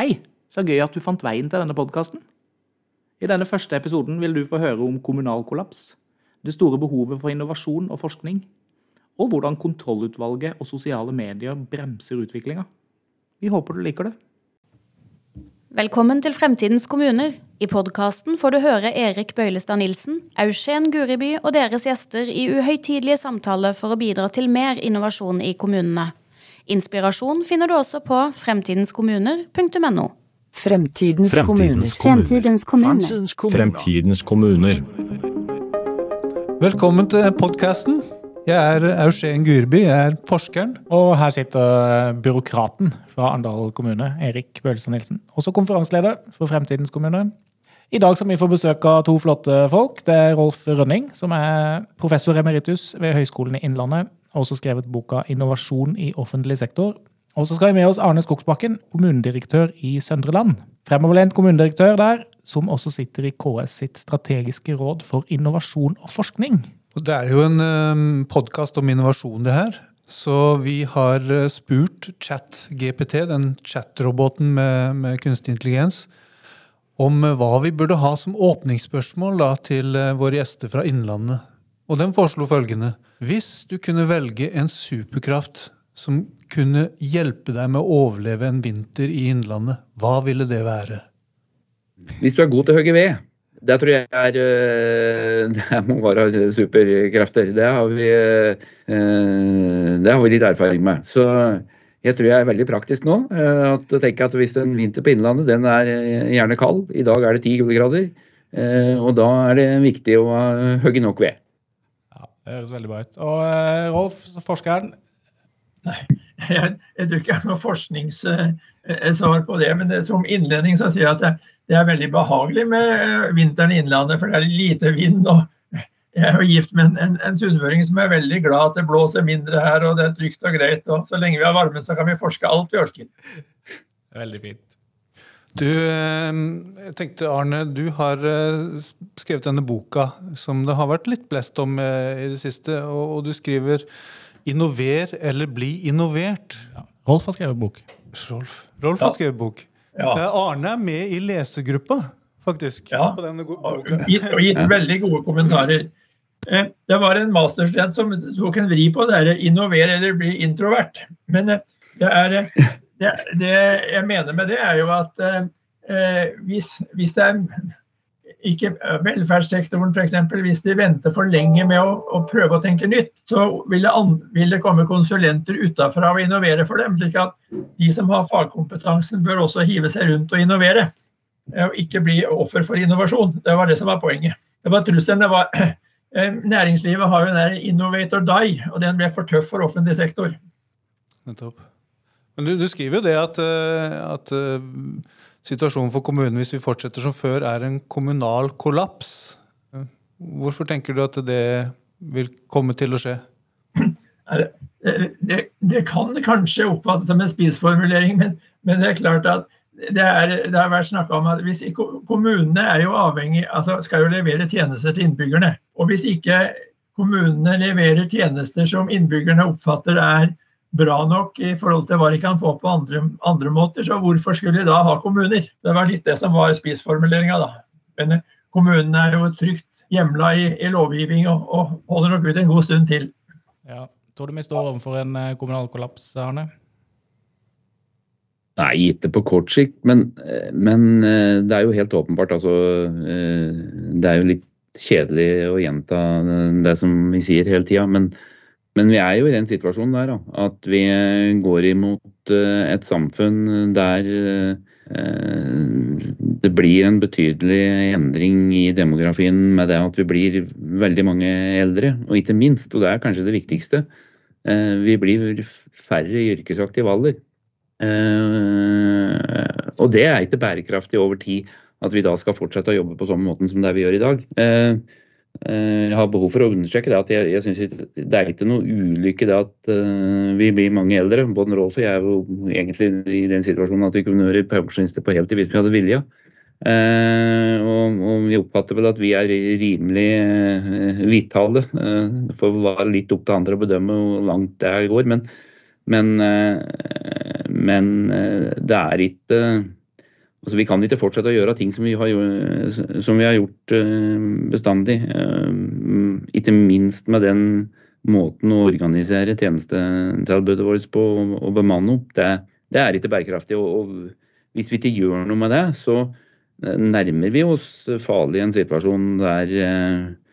Hei, så gøy at du fant veien til denne podkasten. I denne første episoden vil du få høre om kommunal kollaps, det store behovet for innovasjon og forskning, og hvordan kontrollutvalget og sosiale medier bremser utviklinga. Vi håper du liker det. Velkommen til Fremtidens kommuner. I podkasten får du høre Erik Bøylestad Nilsen, Eugen Guriby og deres gjester i uhøytidelige samtaler for å bidra til mer innovasjon i kommunene. Inspirasjon finner du også på fremtidenskommuner.no. Fremtidens, Fremtidens kommuner. kommuner. Fremtidens kommuner. Fremtidens kommuner. Velkommen til podkasten. Jeg er Eugen Gurby, jeg er forskeren. Og her sitter byråkraten fra Arendal kommune, Erik Bøhlestad Nilsen. Også konferanseleder for Fremtidens kommune. I dag skal vi få besøk av to flotte folk. Det er Rolf Rønning, som er professor emeritus ved Høgskolen i Innlandet. Og også skrevet boka 'Innovasjon i offentlig sektor'. Og så skal vi med oss Arne Skogsbakken, kommunedirektør i Søndre Land. Fremoverlent kommunedirektør der, som også sitter i KS sitt strategiske råd for innovasjon og forskning. Det er jo en um, podkast om innovasjon, det her. Så vi har eh, spurt ChatGPT, den chatroboten med, med kunstig intelligens, om eh, hva vi burde ha som åpningsspørsmål da, til eh, våre gjester fra Innlandet. Og den foreslo følgende. Hvis du kunne velge en superkraft som kunne hjelpe deg med å overleve en vinter i Innlandet, hva ville det være? Hvis du er god til å hogge ved, det tror jeg er øh, Det må være superkrefter. Det har vi, øh, det har vi litt erfaring med. Så jeg tror jeg er veldig praktisk nå. øh, At tenker Hvis en vinter på Innlandet den er gjerne kald, i dag er det ti kuldegrader, og da er det viktig å hogge nok ved. Det høres veldig bra ut. Og uh, Rolf, forskeren. jeg, jeg tror ikke jeg har noe forskningssvar på det, men det, som innledning så sier jeg at det, det er veldig behagelig med eh, vinteren i Innlandet, for det er lite vind. og Jeg er jo gift med en, en, en sunnmøring som er veldig glad at det blåser mindre her, og det er trygt og greit. og Så lenge vi har varme, så kan vi forske alt vi orker. Veldig fint. Du, eh, jeg tenkte Arne, du har eh, skrevet denne boka som det har vært litt blest om eh, i det siste, og, og du skriver 'Innover eller bli innovert'. Ja. Rolf har skrevet bok. Rolf, Rolf har skrevet bok. Ja. Arne er med i lesegruppa, faktisk. Ja. på denne Og boka. gitt, og gitt veldig gode kommentarer. Det var en masterstudent som tok en vri på det innover eller bli introvert. Men det, er, det, det jeg mener med det, er jo at eh, eh, hvis, hvis det er ikke velferdssektoren f.eks. Hvis de venter for lenge med å, å prøve å tenke nytt, så vil det, an, vil det komme konsulenter utafra og innovere for dem. slik at de som har fagkompetansen, bør også hive seg rundt og innovere. eh, Og ikke bli offer for innovasjon. Det var det som var poenget. Det var trusselen. det var eh, Næringslivet har jo den der 'innovate or die', og den ble for tøff for offentlig sektor. Nettopp. Men du, du skriver jo det at, eh, at eh, situasjonen for kommunen hvis vi fortsetter som før, er en kommunal kollaps. Hvorfor tenker du at det vil komme til å skje? Det, det kan kanskje oppfattes som en spissformulering, men, men det er klart at det, er, det har vært snakka om at hvis kommunene er jo avhengig, altså skal jo levere tjenester til innbyggerne. Og hvis ikke kommunene leverer tjenester som innbyggerne oppfatter er bra nok i forhold til hva de kan få på andre, andre måter, så hvorfor skulle de da ha kommuner? Det var litt det som var spissformuleringa, da. Men eh, kommunene er jo trygt hjemla i, i lovgivning og, og holder nok ut en god stund til. Ja. Tror du vi står overfor en eh, kommunal kollaps, Arne? Nei, ikke på kort sikt, men, eh, men det er jo helt åpenbart. Altså, det er jo litt kjedelig å gjenta det som vi sier hele tida, men, men vi er jo i den situasjonen der at vi går imot eh, et samfunn der eh, det blir en betydelig endring i demografien med det at vi blir veldig mange eldre, og ikke minst, og det er kanskje det viktigste, eh, vi blir færre i yrkesaktiv alder. Eh, og det er ikke bærekraftig over tid at vi da skal fortsette å jobbe på samme måten som det vi gjør i dag. Eh, jeg har behov for å understreke det at jeg, jeg synes det er ikke noe ulykke det at eh, vi blir mange eldre. Både Rolf og jeg er jo egentlig i den situasjonen at vi kunne vært pensjonister på heltid hvis vi hadde vilja. Eh, og, og vi oppfatter vel at vi er rimelig vitale. Det får være litt opp til andre å bedømme hvor langt det går. Men, men, men det er ikke Altså, vi kan ikke fortsette å gjøre ting som vi har, som vi har gjort bestandig. Ikke minst med den måten å organisere tjenestetilbudet vårt på og bemanne opp. Det, det, er ikke bærekraftig. Og, og, hvis vi ikke gjør noe med det, så nærmer vi oss farlig en situasjon der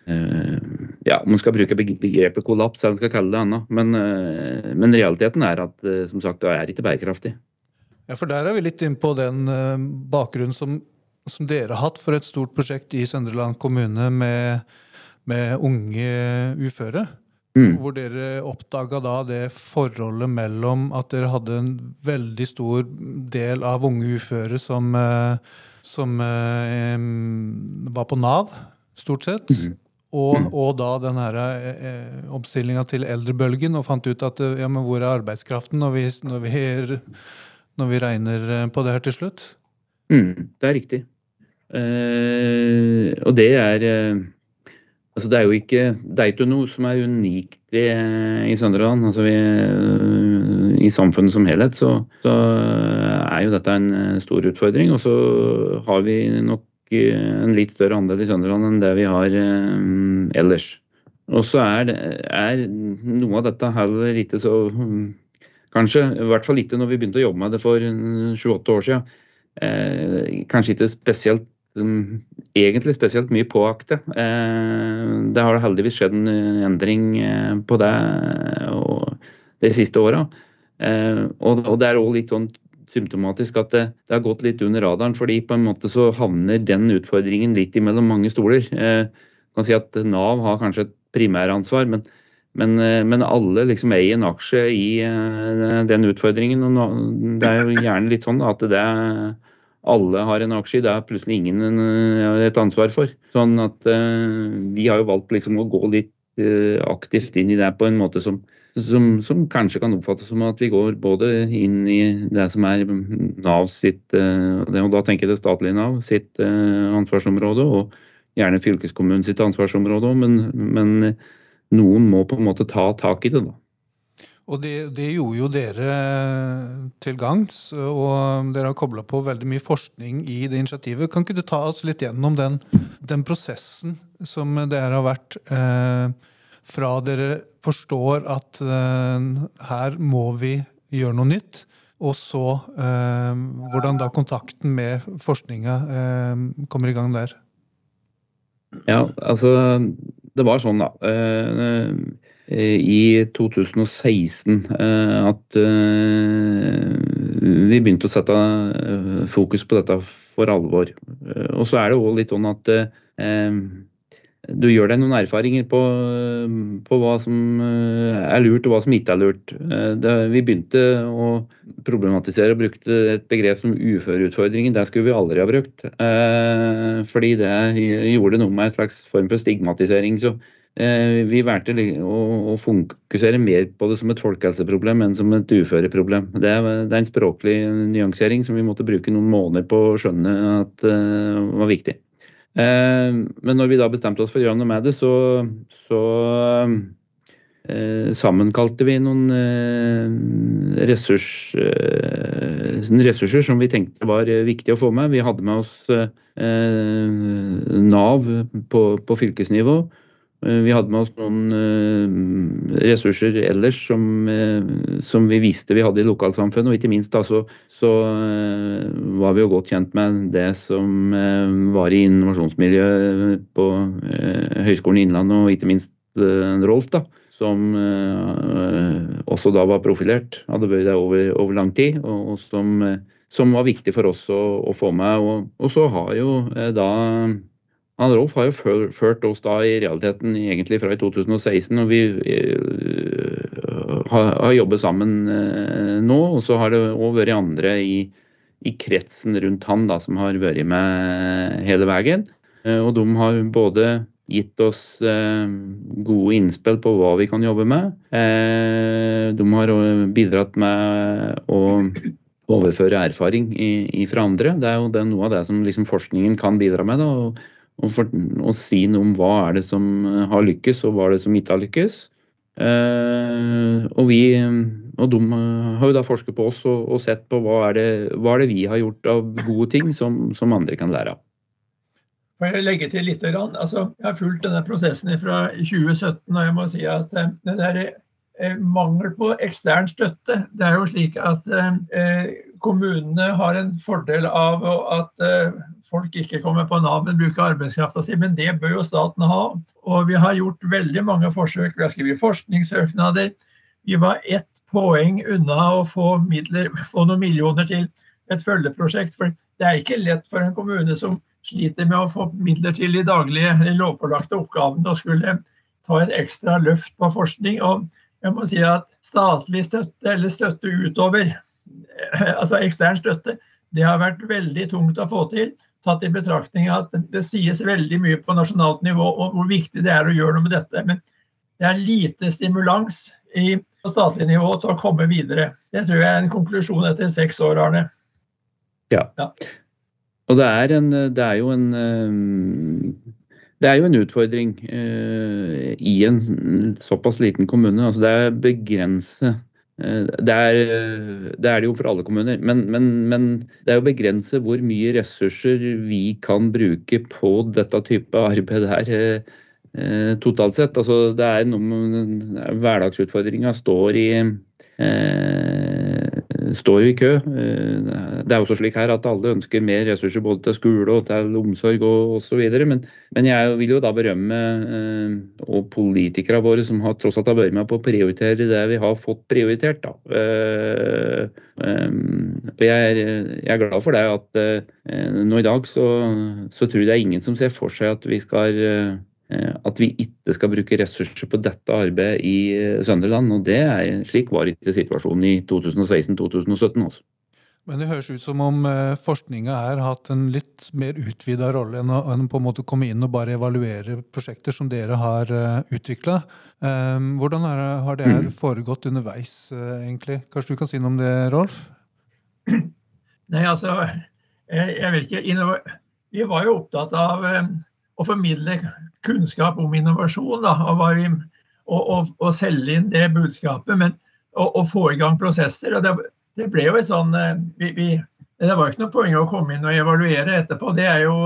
ja, om man skal bruke begrepet kollaps eller skal kalle det annet. Men, men realiteten er at som sagt, det er ikke bærekraftig. Ja, for Der er vi litt inn på den uh, bakgrunnen som, som, dere har hatt for et stort prosjekt i Søndre Land kommune med, med unge uføre. Mm. Hvor dere oppdaga da det forholdet mellom at dere hadde en veldig stor del av unge uføre som, uh, som uh, var på Nav, stort sett. Mm. Og, og, da den her eh, omstillinga til eldrebølgen, og fant ut at ja, men hvor er arbeidskraften når vi, når vi når vi regner eh, på det her til slutt? Mm, det er riktig. Eh, og det er eh, Altså det er jo ikke, det er ikke noe som er unikt i, i Sønderland. Altså vi, eh, I samfunnet som helhet så, så, er jo dette en eh, stor utfordring. Og så har vi nok en litt større andel i Sønderland enn det vi har eh, ellers. Og så er, er, noe av dette heller ikke så Kanskje. I hvert fall ikke når vi begynte å jobbe med det for sju-åtte år siden. Eh, kanskje ikke spesielt um, egentlig spesielt mye påakte. Eh, det har heldigvis skjedd en endring eh, på det de siste åra. Eh, og, det er òg litt sånn symptomatisk at det, det, har gått litt under radaren. fordi på en måte så havner den utfordringen litt imellom mange stoler. Eh, kan si at Nav har kanskje et primæransvar, men men, eh, men, alle liksom eier en aksje i uh, den utfordringen. og Det er jo gjerne litt sånn at det alle har en aksje det er plutselig ingen en, eh, et ansvar for. Sånn at Vi har jo valgt liksom å gå litt aktivt inn i det på en måte som, som, som, kanskje kan oppfattes som at vi går både inn i det som er Nav sitt, og da tenker jeg det statlige Nav sitt ansvarsområde, og gjerne fylkeskommunen sitt ansvarsområde, men, men noen må på en måte ta tak i det. da. Og det, det, gjorde jo dere til gangs, og dere har kobla på veldig mye forskning i det initiativet. Kan ikke du ta oss litt gjennom den, den prosessen som dere har vært eh, fra dere forstår at eh, her må vi gjøre noe nytt, og så eh, hvordan da kontakten med forskninga eh, kommer i gang der? Ja, altså det var sånn, da. Eh, I 2016 eh, at eh, vi begynte å sette fokus på dette for alvor. Og så er det òg litt sånn at du gjør deg noen erfaringer på, på, hva som eh, er lurt og hva som ikke er lurt. Eh, det, vi begynte å problematisere og brukte et begrep som uføreutfordringen. Det skulle vi aldri ha brukt. Eh, fordi det gjorde noe med et slags form for stigmatisering. Så vi valgte å, fokusere mer på det som et folkehelseproblem enn som et uføreproblem. Det er, en språklig nyansering som vi måtte bruke noen måneder på å skjønne at var viktig. Eh, men når vi da bestemte oss for å gjøre noe med det, så, så eh, sammenkalte vi noen eh, ressurs, ressurser som vi tenkte var viktige å få med. Vi hadde med oss Nav på, på fylkesnivå. Eh, vi hadde med oss noen eh, ressurser ellers som, eh, som, vi visste vi hadde i lokalsamfunnet. Og ikke minst da, så, så, var vi jo godt kjent med det som var i innovasjonsmiljøet på Høgskolen Innlandet, og ikke minst Rolf, da, som også da var profilert. Hadde vært der over, over, lang tid, og, og som, som, var viktig for oss å, å få med. Og, og så har jo da han Rolf har jo ført oss da i realiteten egentlig fra i 2016, og vi uh, har, jobbet sammen uh, nå. Og så har det òg vært andre i, i, kretsen rundt han da, som har vært med hele veien. Uh, og de har både gitt oss gode innspill på hva vi kan jobbe med. de har bidratt med å overføre erfaring fra andre. Det er jo noe av det som liksom forskningen kan bidra med. Da, og, for, og, si noe om hva er det som har lykkes, og hva er det som ikke har lykkes. Og vi og de har jo da forsket på oss og, og sett på hva er, det, hva er, det, vi har gjort av gode ting som, som andre kan lære av. Får jeg legge til litt, altså, Jeg har fulgt denne prosessen fra 2017, og jeg må si at eh, det der eh, mangel på ekstern støtte Det er jo slik at eh, kommunene har en fordel av at eh, folk ikke kommer på Nav, men bruker arbeidskrafta si. Men det bør jo staten ha. Og vi har gjort veldig mange forsøk. Vi har skrevet forskningssøknader. Vi var ett poeng unna å få, midler, få noen millioner til et følgeprosjekt. For det er ikke lett for en kommune som sliter med å få midler til de daglige lovpålagte oppgavene og skulle ta et ekstra løft på forskning. Og jeg må si at statlig støtte eller støtte utover, altså ekstern støtte, det har vært veldig tungt å få til. Tatt i betraktning at det sies veldig mye på nasjonalt nivå og hvor viktig det er å gjøre noe med dette. Men det er lite stimulans i på statlig nivå til å komme videre. Det tror jeg er en konklusjon etter seks år, Arne. Ja. ja. Og det er, en, det er, jo en eh, det er jo en utfordring eh, i en såpass liten kommune. Altså det er begrense uh, det, er, det er det jo for alle kommuner, men, men, men det er jo begrense hvor mye ressurser vi kan bruke på dette type arbeid her. Uh, Eh, totalt sett. Altså, det er noe Hverdagsutfordringa står i eh, står i kø. Eh, det er også slik her at alle ønsker mer ressurser både til skole og til omsorg og osv. Men, men jeg vil jo da berømme eh, og politikerne våre som har tross alt har vært med på å prioritere det vi har fått prioritert. Da. Eh, jeg er, jeg er, glad for det at nå i dag så, så tror jeg det er ingen som ser for seg at vi skal at vi ikke skal bruke ressurser på dette arbeidet i eh, Sønderland. og det er Slik var ikke situasjonen i 2016-2017. altså. Men det høres ut som om eh, forskninga her har hatt en litt mer utvida rolle enn å, enn på en måte komme inn og bare evaluere prosjekter som dere har utvikla. Hvordan er, har det her mm. foregått underveis, egentlig? Kanskje du kan si noe om det, Rolf? Nei, altså, jeg, jeg vil ikke Vi var jo opptatt av å formidle kunnskap om innovasjon. Da, og, vi, og, og, og, selge inn det budskapet, men og, få i gang prosesser. og det, det ble jo et sånn eh, vi, vi, Det var ikke noe poeng å komme inn og evaluere etterpå. Det er jo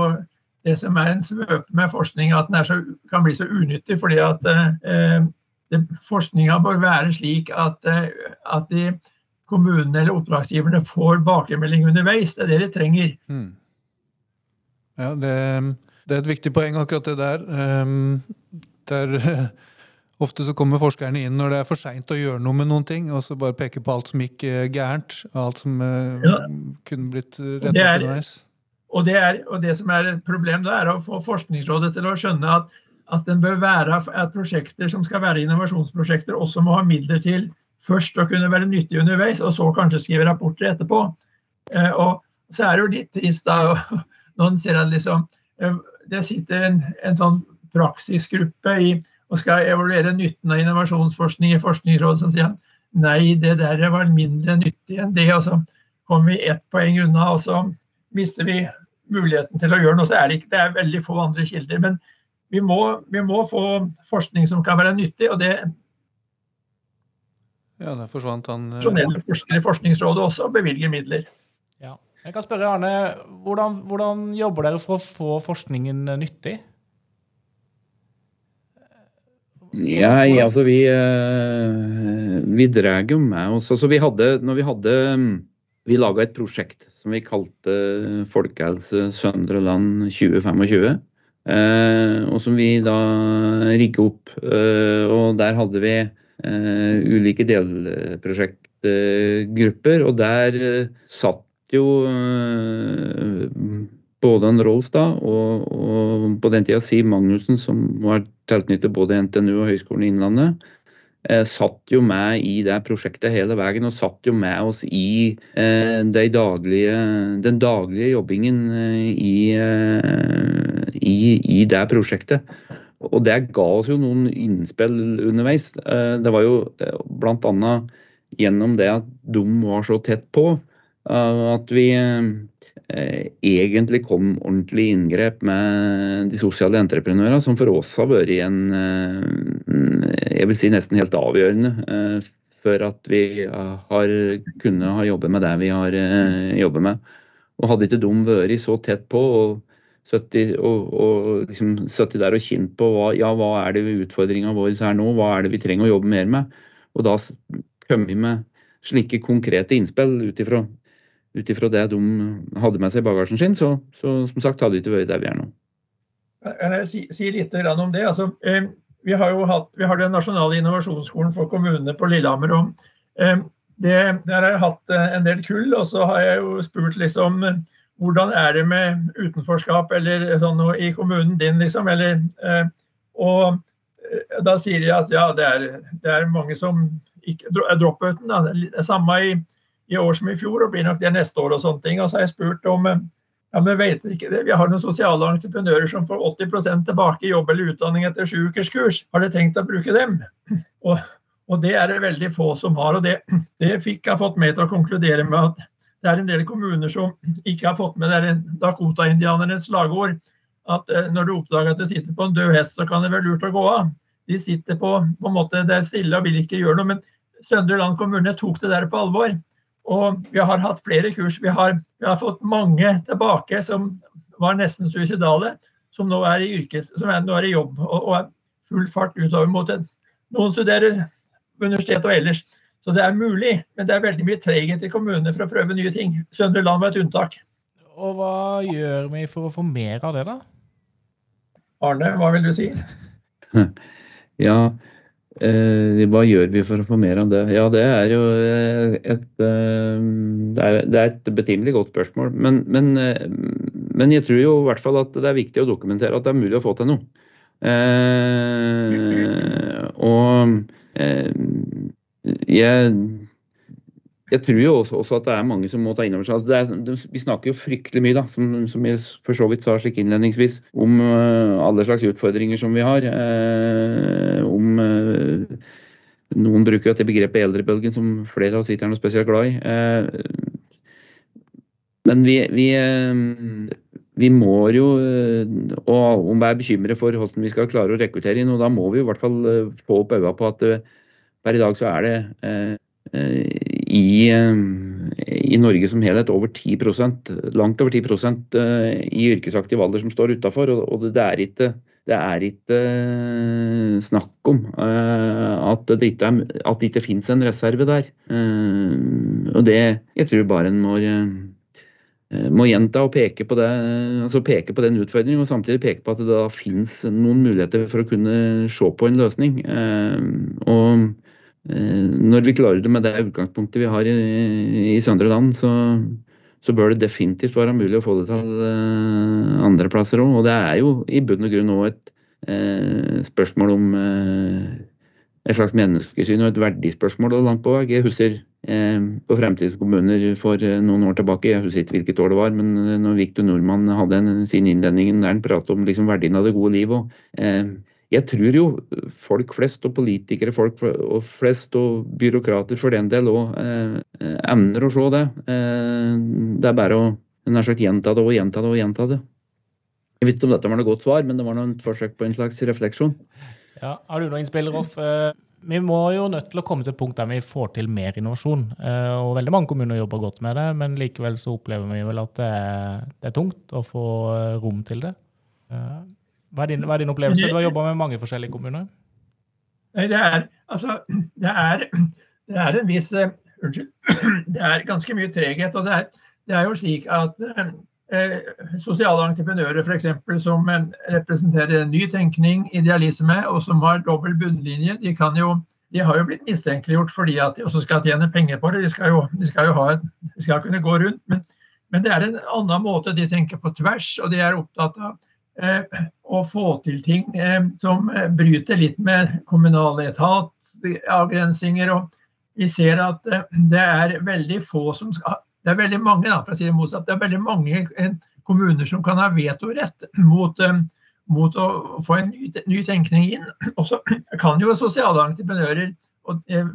det som er en svøpe med forskning, at den så, kan bli så unyttig. fordi at eh, Forskninga bør være slik at, eh, at de kommunene eller oppdragsgiverne får bakemelding underveis. Det er det de trenger. Mm. Ja, det det er et viktig poeng, akkurat det der. Um, der Ofte så kommer forskerne inn når det er for seint å gjøre noe med noen ting, og så bare peker på alt som gikk uh, gærent. Alt som uh, ja. kunne blitt rettet underveis. Og det, og det som er et problem, da, er å få Forskningsrådet til å skjønne at, at, den bør være, at prosjekter som skal være innovasjonsprosjekter, også må ha midler til først å kunne være nyttige underveis, og så kanskje skrive rapporter etterpå. Uh, og så er det jo litt trist da, når en ser at liksom det sitter en, en sånn praksisgruppe i, og skal evaluere nytten av innovasjonsforskning i Forskningsrådet, som sier nei, det der var mindre nyttig enn det. Og så kommer vi ett poeng unna, og så mister vi muligheten til å gjøre noe. Så er det, ikke, det er veldig få andre kilder. Men vi må, vi må få forskning som kan være nyttig, og det ja, der forsvant han. Profesjonelle forskere i Forskningsrådet også bevilger midler. Jeg kan spørre Arne, hvordan, hvordan jobber dere for å få forskningen nyttig? Ja, altså vi, eh, vi drar jo med oss altså vi hadde, Når vi hadde Vi laga et prosjekt som vi kalte Folkehelse Søndre Land 2025. Eh, og som vi da rigga opp. Eh, og der hadde vi ulike delprosjektgrupper. Og der satt jo eh, både en Rolf da, og, og, på den tida Siv Magnussen, som var tilknyttet både NTNU og Høgskolen i Innlandet, eh, satt jo med i det prosjektet hele veien og satt jo med oss i eh, de daglige, den daglige jobbingen eh, i, eh, i, i, det prosjektet. Og det ga oss jo noen innspill underveis. Eh, det var jo bl.a. gjennom det at de var så tett på, at vi, eh, egentlig kom ordentlig inngrep med de sosiale entreprenørene, som for oss har vært en eh, jeg vil si nesten helt avgjørende eh, for at vi har kunnet ha jobbet med det vi har jobbet med. Og hadde ikke de vært så tett på og 70, og, og liksom der og kjent på hva, ja, hva er det utfordringa vår her nå, hva er det vi trenger å jobbe mer med. Og da kommer vi med slike konkrete innspill ut ifra ut ifra det de hadde med seg i bagasjen sin, så, så som sagt hadde de ikke vært der vi er nå. Kan jeg si, si litt om det? Altså, eh, vi har jo hatt, vi har den nasjonale innovasjonsskolen for kommunene på Lillehammer. og eh, det, Der har jeg hatt eh, en del kull, og så har jeg jo spurt liksom hvordan er det med utenforskap eller sånn noe i kommunen din, liksom? Eller, eh, og eh, da sier de at ja, det er, det er mange som ikke drop-outen. Det er samme i, i, år som i fjor, og blir nok det neste år og sånne ting. Og så har jeg spurt om ja, men vet ikke det. Vi har noen sosiale entreprenører som får 80 tilbake i jobb eller utdanning etter sju ukers kurs. Har dere tenkt å bruke dem? Og, og, det er det veldig få som har. og Det, det fikk jeg fått meg til å konkludere med at det er en del kommuner som ikke har fått med det Dakota-indianernes slagord. At eh, når du oppdager at du sitter på en død hest, så kan det være lurt å gå av. De sitter på, på en måte, det er stille og vil ikke gjøre noe. Men Søndre Land kommune tok det der på alvor. Og vi har hatt flere kurs. Vi har, vi har fått mange tilbake som var nesten suicidale, som nå er i, yrkes, som er, nå er i jobb og, og er full fart utover mot det. Noen studerer på universitetet og ellers. Så det er mulig, men det er veldig mye treghet i kommunene for å prøve nye ting. Søndre Land var et unntak. Og hva gjør vi for å få mer av det, da? Arne, hva vil du si? ja, hva gjør vi for å få mer av det? Ja, det er jo eh, et, eh, det det er et betimelig godt spørsmål. Men, men, eh, men, jeg tror jo i hvert fall at det er viktig å dokumentere at det er mulig å få til noe. Eh, og eh, jeg, jeg tror jo også, også, at det er mange som må ta inn over seg altså Vi snakker jo fryktelig mye, da, som, som jeg for så vidt sa slik innledningsvis, om uh, alle slags utfordringer som vi har. Uh, om uh, Noen bruker jo det begrepet eldrebølgen, som flere av oss ikke er noe spesielt glad i. men vi, vi, vi må jo og om vi er bekymret for hvordan vi skal klare å rekruttere inn, og da må vi i hvert fall få opp øynene på at Per i dag så er det i, eh, i, Norge som helhet over 10% langt over 10% i yrkesaktiv alder som står utafor. Og, det er ikke, det er ikke snakk om at det ikke, er, at det ikke finnes en reserve der. Og det jeg tror bare en må må gjenta og peke på, det, altså peke på den utfordringen, og samtidig peke på at det da finnes noen muligheter for å kunne se på en løsning. Og Eh, når vi klarer det med det utgangspunktet vi har i, i Søndre Land, så, så, bør det definitivt være mulig å få det til uh, andre plasser òg. Og det er jo i bunn og grunn òg et eh, spørsmål om eh, et slags menneskesyn og et verdispørsmål langt på vei. Jeg husker på Fremtidskommuner for noen år tilbake, jeg husker ikke hvilket år det var, men når Victor Nordmann hadde en, sin innledning der han pratet om liksom verdien av det gode livet. og jeg tror jo folk flest, og politikere folk flest, og byråkrater for den del òg, eh, evner å se det. Eh, det er bare å nær sagt gjenta det og gjenta det og gjenta det. Jeg vet ikke om dette var noe godt svar, men det var et forsøk på en slags refleksjon. Ja, Har du noe innspill, Rolf? Eh, vi må jo nødt til å komme til et punkt der vi får til mer innovasjon. Eh, og Veldig mange kommuner jobber godt med det, men likevel så opplever vi vel at det er, det er tungt å få eh, rom til det. Hva er din, hva er din opplevelse? Du har jobba med mange forskjellige kommuner. Det er, altså, det er, det er en viss uh, Unnskyld. Det er ganske mye treghet. Og det er, det er jo slik at eh, sosiale entreprenører f.eks. som uh, representerer ny tenkning, idealisme, og som har dobbel bunnlinje, de, jo, de har jo blitt mistenkeliggjort fordi at de også skal tjene penger på det. De skal jo, de skal jo ha, de skal kunne gå rundt. Men, men det er en annen måte. De tenker på tvers, og de er opptatt av Eh, å få til ting eh, som eh, bryter litt med kommunale etat-avgrensinger. og Vi ser at det er veldig få som skal Det er veldig mange da, for å si det motsatt, det er veldig mange kommuner som kan ha vetorett mot, mot å få en ny, ny tenkning inn. Og så kan jo sosiale entreprenører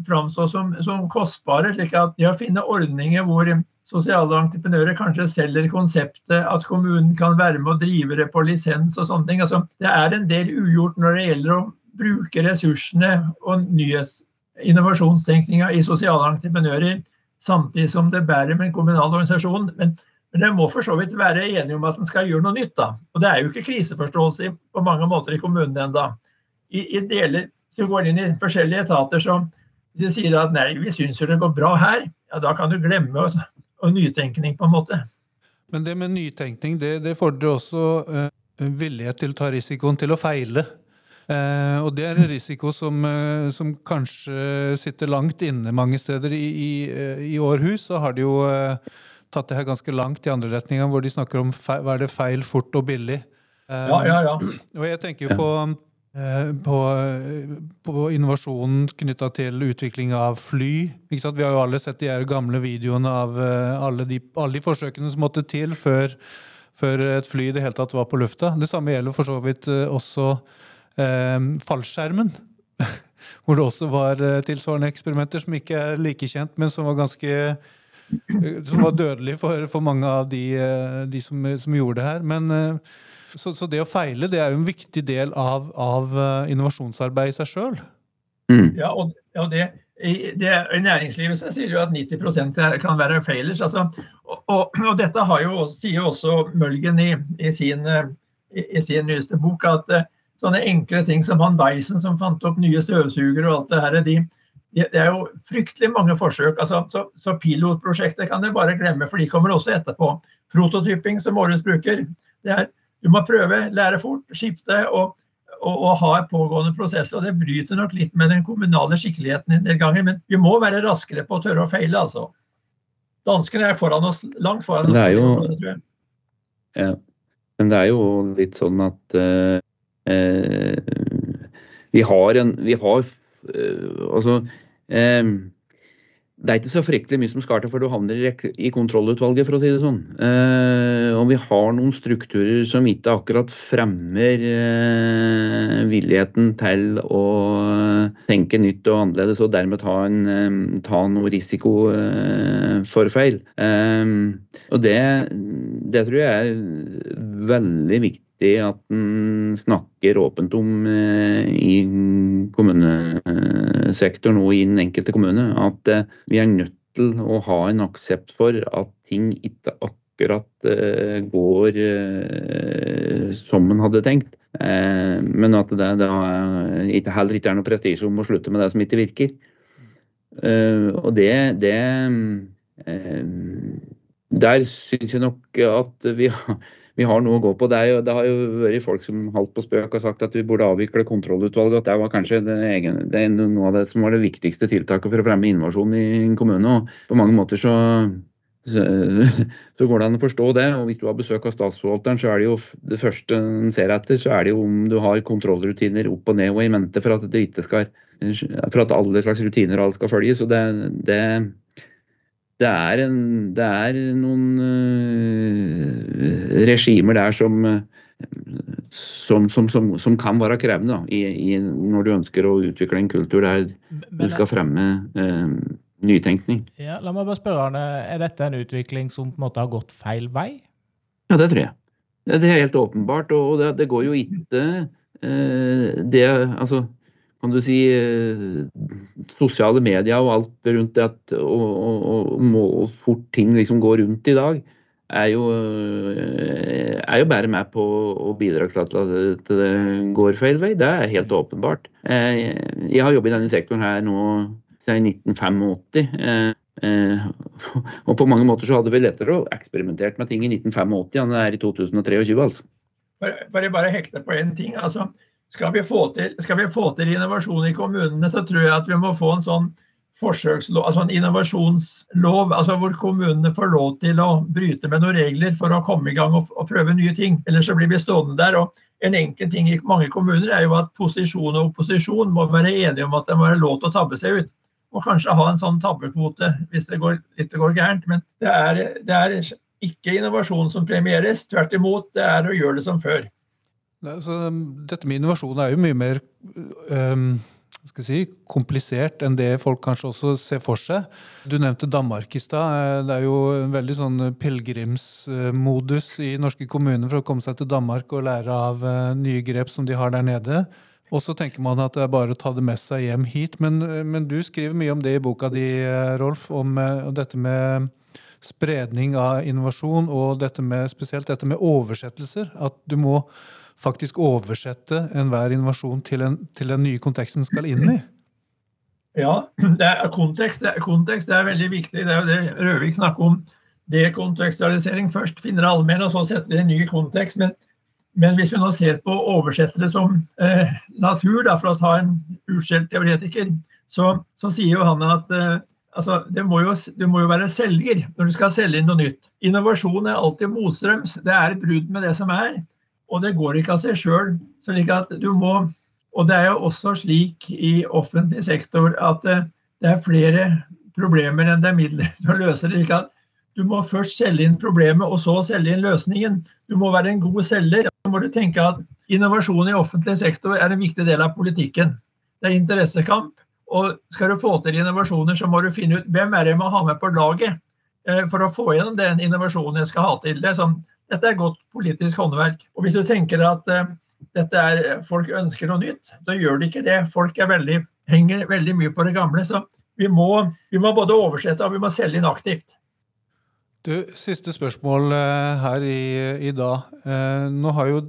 framstå som, som kostbare. slik at det å finne ordninger hvor sosiale entreprenører kanskje selger konseptet at kommunen kan være med og drive det på lisens og sånne ting. Altså, det er en del ugjort når det gjelder å bruke ressursene og nyhets innovasjonstenkninga i sosiale entreprenører, samtidig som det bærer med en kommunal organisasjon. Men, men det må for så vidt være enige om at en skal gjøre noe nytt. da. Og Det er jo ikke kriseforståelse på mange måter i kommunen ennå. I, I deler du går inn i forskjellige etater, som hvis de sier at nei, vi syns jo det går bra her, ja, da kan du glemme og, og nytenkning, på en måte. Men det med nytenkning, det, det fordrer også uh, villighet til å ta risikoen til å feile. Uh, og det er en risiko som, uh, som, kanskje sitter langt inne mange steder. I, i, i Århus så har de jo tatt det her ganske langt i andre retninger, hvor de snakker om feil, hva er det feil, fort og billig. ja, ja, ja. Og jeg tenker jo på på, på innovasjonen knytta til utvikling av fly. Vi har jo alle sett de gamle videoene av eh, alle de, alle de forsøkene som måtte til før, før, et fly i det hele tatt var på lufta. Det samme gjelder for så vidt eh, også eh, fallskjermen. Hvor det også var tilsvarende eksperimenter som ikke er like kjent, men som var ganske som var dødelig for, for mange av de, de som, som, gjorde det her. Men så, så, det å feile det er jo en viktig del av, av eh, innovasjonsarbeid i seg sjøl. Mm. Ja, og, og det, det, I næringslivet så sier jo at 90% kan være failers. Altså, og, og, og, dette jo, sier jo også Mølgen i, i, sin, i, i, sin, nyeste bok, at uh, sånne enkle ting som han Dyson som fant opp nye støvsugere og alt det her, de, de, det er jo fryktelig mange forsøk. Altså, så, så pilotprosjektet kan du bare glemme, for de kommer også etterpå. Prototyping, som Århus bruker. det er du må prøve, lære fort, skifte og, og, og ha en pågående prosess. og Det bryter nok litt med den kommunale skikkeligheten en del ganger, men vi må være raskere på å tørre å feile, altså. Danskene er foran oss, langt foran oss. Det er jo. Ja, men det er jo litt sånn at uh, uh, vi har en Vi har uh, altså det er ikke så fryktelig mye som skal til før du havner i kontrollutvalget, for å si det sånn. Eh, og vi har noen strukturer som ikke akkurat fremmer eh, villigheten til å tenke nytt og annerledes, og dermed ta, en, eh, ta noe risiko eh, for feil. Eh, og det, det tror jeg er veldig viktig viktig at en snakker åpent om eh, i kommunesektoren og i den enkelte kommune. At eh, vi er nødt til å ha en aksept for at ting ikke akkurat eh, går som en hadde tenkt. Men at det da heller ikke er noe prestisje om å slutte med det som ikke virker. Og det, det Der syns jeg nok at vi har vi har noe å gå på. Det, jo, det, har jo vært folk som holdt på spøk og sagt at vi burde avvikle kontrollutvalget. At det var kanskje det egen, det noe av det som var det viktigste tiltaket for å fremme innovasjon i en kommune. og På mange måter så, så, går det an å forstå det. og Hvis du har besøk av statsforvalteren, så er det jo det første en ser etter, så er det jo om du har kontrollrutiner opp og ned og i mente for at det ikke skal for at alle slags rutiner og alt skal følges. og det, det det er, en, det er noen uh, regimer der som, som, som, som, kan være krevende da, i, i, når du ønsker å utvikle en kultur der Men, du skal fremme uh, nytenkning. Ja, la meg bare spørre, Arne, Er dette en utvikling som på en måte har gått feil vei? Ja, det tror jeg. Det er helt åpenbart. Og det, det går jo ikke uh, det Altså kan du si, eh, sosiale medier og alt rundt det at, og, og, fort ting liksom går rundt i dag, er jo, eh, er jo bare med på å bidra til at det, går feil vei. Det er helt åpenbart. Eh, jeg har jobbet i denne sektoren her nå siden 1985. Og på mange måter så hadde vi lettere å eksperimentert med ting i 1985 enn det er i 2023. altså. For jeg bare hekter på én ting. altså skal vi, til, skal vi, få til, innovasjon i kommunene, så tror jeg at vi må få en sånn forsøkslov, altså en innovasjonslov, altså hvor kommunene får lov til å bryte med noen regler for å komme i gang og, og prøve nye ting. Ellers så blir vi stående der. og En enkel ting i mange kommuner er jo at posisjon og opposisjon må være enige om at det må være lov til å tabbe seg ut. Og kanskje ha en sånn tabbekvote hvis det går, litt går gærent. Men det er, det er ikke innovasjon som premieres. Tvert imot, det er å gjøre det som før. Altså, dette med innovasjon er jo mye mer um, si, komplisert enn det folk kanskje også ser for seg. Du nevnte Danmark i stad. Eh, det er jo en veldig sånn pilegrimsmodus i norske kommuner for å komme seg til Danmark og lære av eh, nye grep som de har der nede. Og så tenker man at det er bare å ta det med seg hjem hit. Men, men du skriver mye om det i boka di, Rolf, om dette med spredning av innovasjon og dette med, spesielt dette med oversettelser. At du må faktisk oversette enhver innovasjon til, en, til den nye konteksten skal inn i? Ja, det er, kontekst, det er, kontekst det er veldig viktig. Det er jo det Røvik snakker om. Dekontekstualisering først. Finner allmenn, og så setter vi en ny kontekst. Men, men, hvis vi nå ser på oversettere som eh, natur, da, for å ta en utskjelt teoretiker, så, så, sier jo han at eh, altså, må jo, du må jo være selger når du skal selge inn noe nytt. Innovasjon er alltid motstrøms. Det er et brudd med det som er og det går ikke av seg sjøl. Slik at du må Og det er jo også slik i offentlig sektor at eh, det er flere problemer enn det er midler til å løse det. at Du må først selge inn problemet, og så selge inn løsningen. Du må være en god selger. Så må du tenke at Innovasjon i offentlig sektor er en viktig del av politikken. Det er interessekamp. Og skal du få til innovasjoner, så må du finne ut hvem er det jeg må ha med på laget eh, for å få gjennom den innovasjonen jeg skal ha til. Det er sånn dette er godt politisk håndverk. Og hvis du tenker at uh, dette er, folk ønsker noe nytt, da gjør de ikke det. Folk veldig, henger veldig mye på det gamle. Så vi må, vi må både oversette og vi må selge inn aktivt. Du, Siste spørsmål uh, her i, i dag. Nå har jo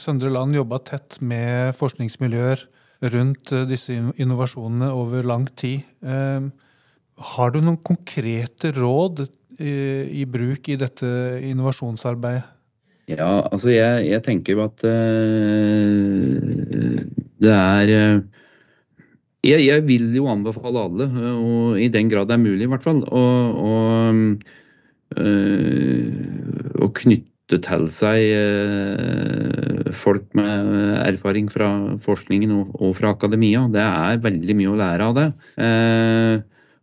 Søndre Land jobba tett med forskningsmiljøer rundt disse innovasjonene over lang tid. Har du noen konkrete råd i, bruk i dette innovasjonsarbeidet? Ja, altså jeg, jeg tenker at uh, det er uh, jeg, jeg, vil jo anbefale alle, og i den grad det er mulig i hvert fall, å, å, uh, å knytte til seg folk med erfaring fra forskningen og, og, fra akademia. Det er veldig mye å lære av det.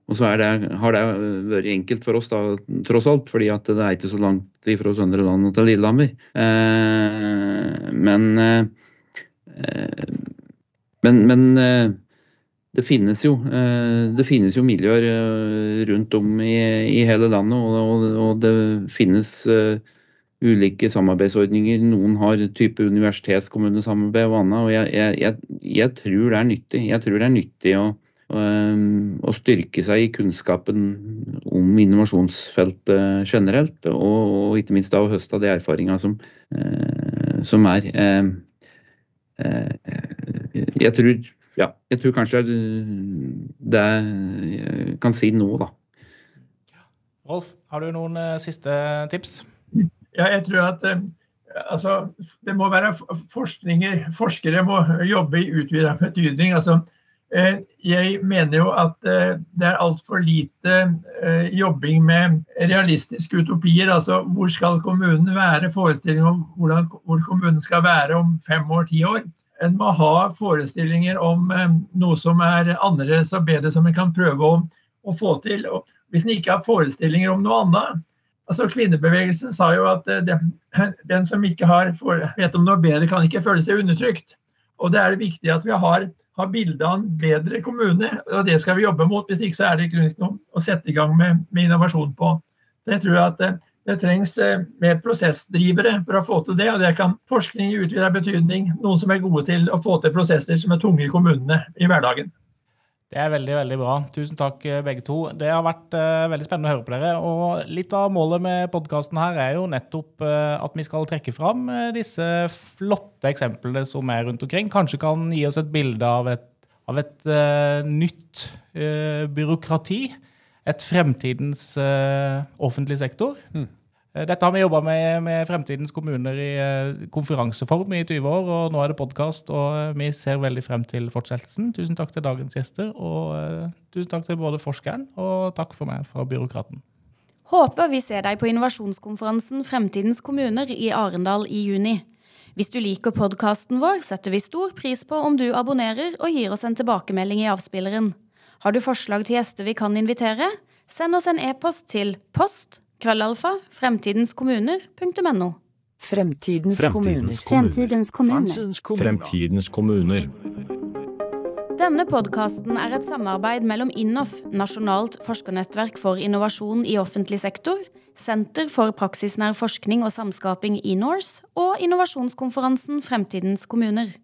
Og så det, har det vært enkelt for oss, da, tross alt, fordi at det er ikke så langt fra Søndre Land til Lillehammer. Eh, men, eh, men, men eh, det finnes jo eh, det finnes jo miljøer eh, rundt om i, i hele landet, og, og, og det finnes uh, ulike samarbeidsordninger. Noen har type universitetskommunesamarbeid og annet. og jeg, jeg, jeg, tror det er nyttig. Jeg tror det er nyttig å Ehm, å styrke seg i kunnskapen om innovasjonsfeltet generelt, og, og ikke minst da å høste av de erfaringene som, eh, som er. Ehm, eh, jeg tror, ja, jeg tror kanskje det jeg kan si nå, da. Rolf, har du noen eh, siste tips? Ja, jeg tror at altså, det må være forskninger, forskere må jobbe i utvida betydning. altså jeg mener jo at eh, det er altfor lite eh, jobbing med realistiske utopier. Altså hvor skal kommunen være? Forestilling om hvordan, hvor kommunen skal være om fem år, ti år. En må ha forestillinger om noe som er annerledes og bedre, som en kan prøve å, å få til. Og hvis en ikke har forestillinger om noe annet altså Kvinnebevegelsen sa jo at den, den som ikke har, vet om noe bedre, kan ikke føle seg undertrykt. Og det er det viktig at vi har, har bilde av en bedre kommune, og det skal vi jobbe mot. Hvis ikke så er det ikke noe å sette i gang med, med innovasjon på. Jeg tror at det, det trengs eh, mer prosessdrivere for å få til det. og Det kan forskning i utvidet betydning. Noen som er gode til å få til prosesser som er tunge i kommunene i hverdagen. Det er veldig veldig bra. Tusen takk, eh, begge to. Det har vært uh, veldig spennende å høre på dere. Og litt av målet med podkasten her er jo nettopp uh, at vi skal trekke fram uh, disse flotte eksemplene som er rundt omkring. Kanskje kan gi oss et bilde av et, av et nytt byråkrati. Et fremtidens offentlig sektor. Mm. Eh, dette har vi jobba med med Fremtidens kommuner i eh, konferanseform i 20 år, og nå er det podkast. Og eh, vi ser veldig frem til fortsettelsen. Tusen takk til dagens gjester, og tusen takk til både forskeren, og takk for meg fra byråkraten. Håper vi ser deg på innovasjonskonferansen Fremtidens kommuner i Arendal i juni. Hvis du liker podkasten vår, setter vi stor pris på om du abonnerer og gir oss en tilbakemelding i avspilleren. Har du forslag til gjester vi kan invitere? Send oss en e-post til post Krøllalfa fremtidenskommuner.no. Fremtidens kommuner. Fremtidens kommuner. Fremtidens kommuner. Denne podkasten er et samarbeid mellom INNOF, Nasjonalt forskernettverk for innovasjon i offentlig sektor, Senter for praksisnær forskning og samskaping i NORSE og innovasjonskonferansen Fremtidens kommuner.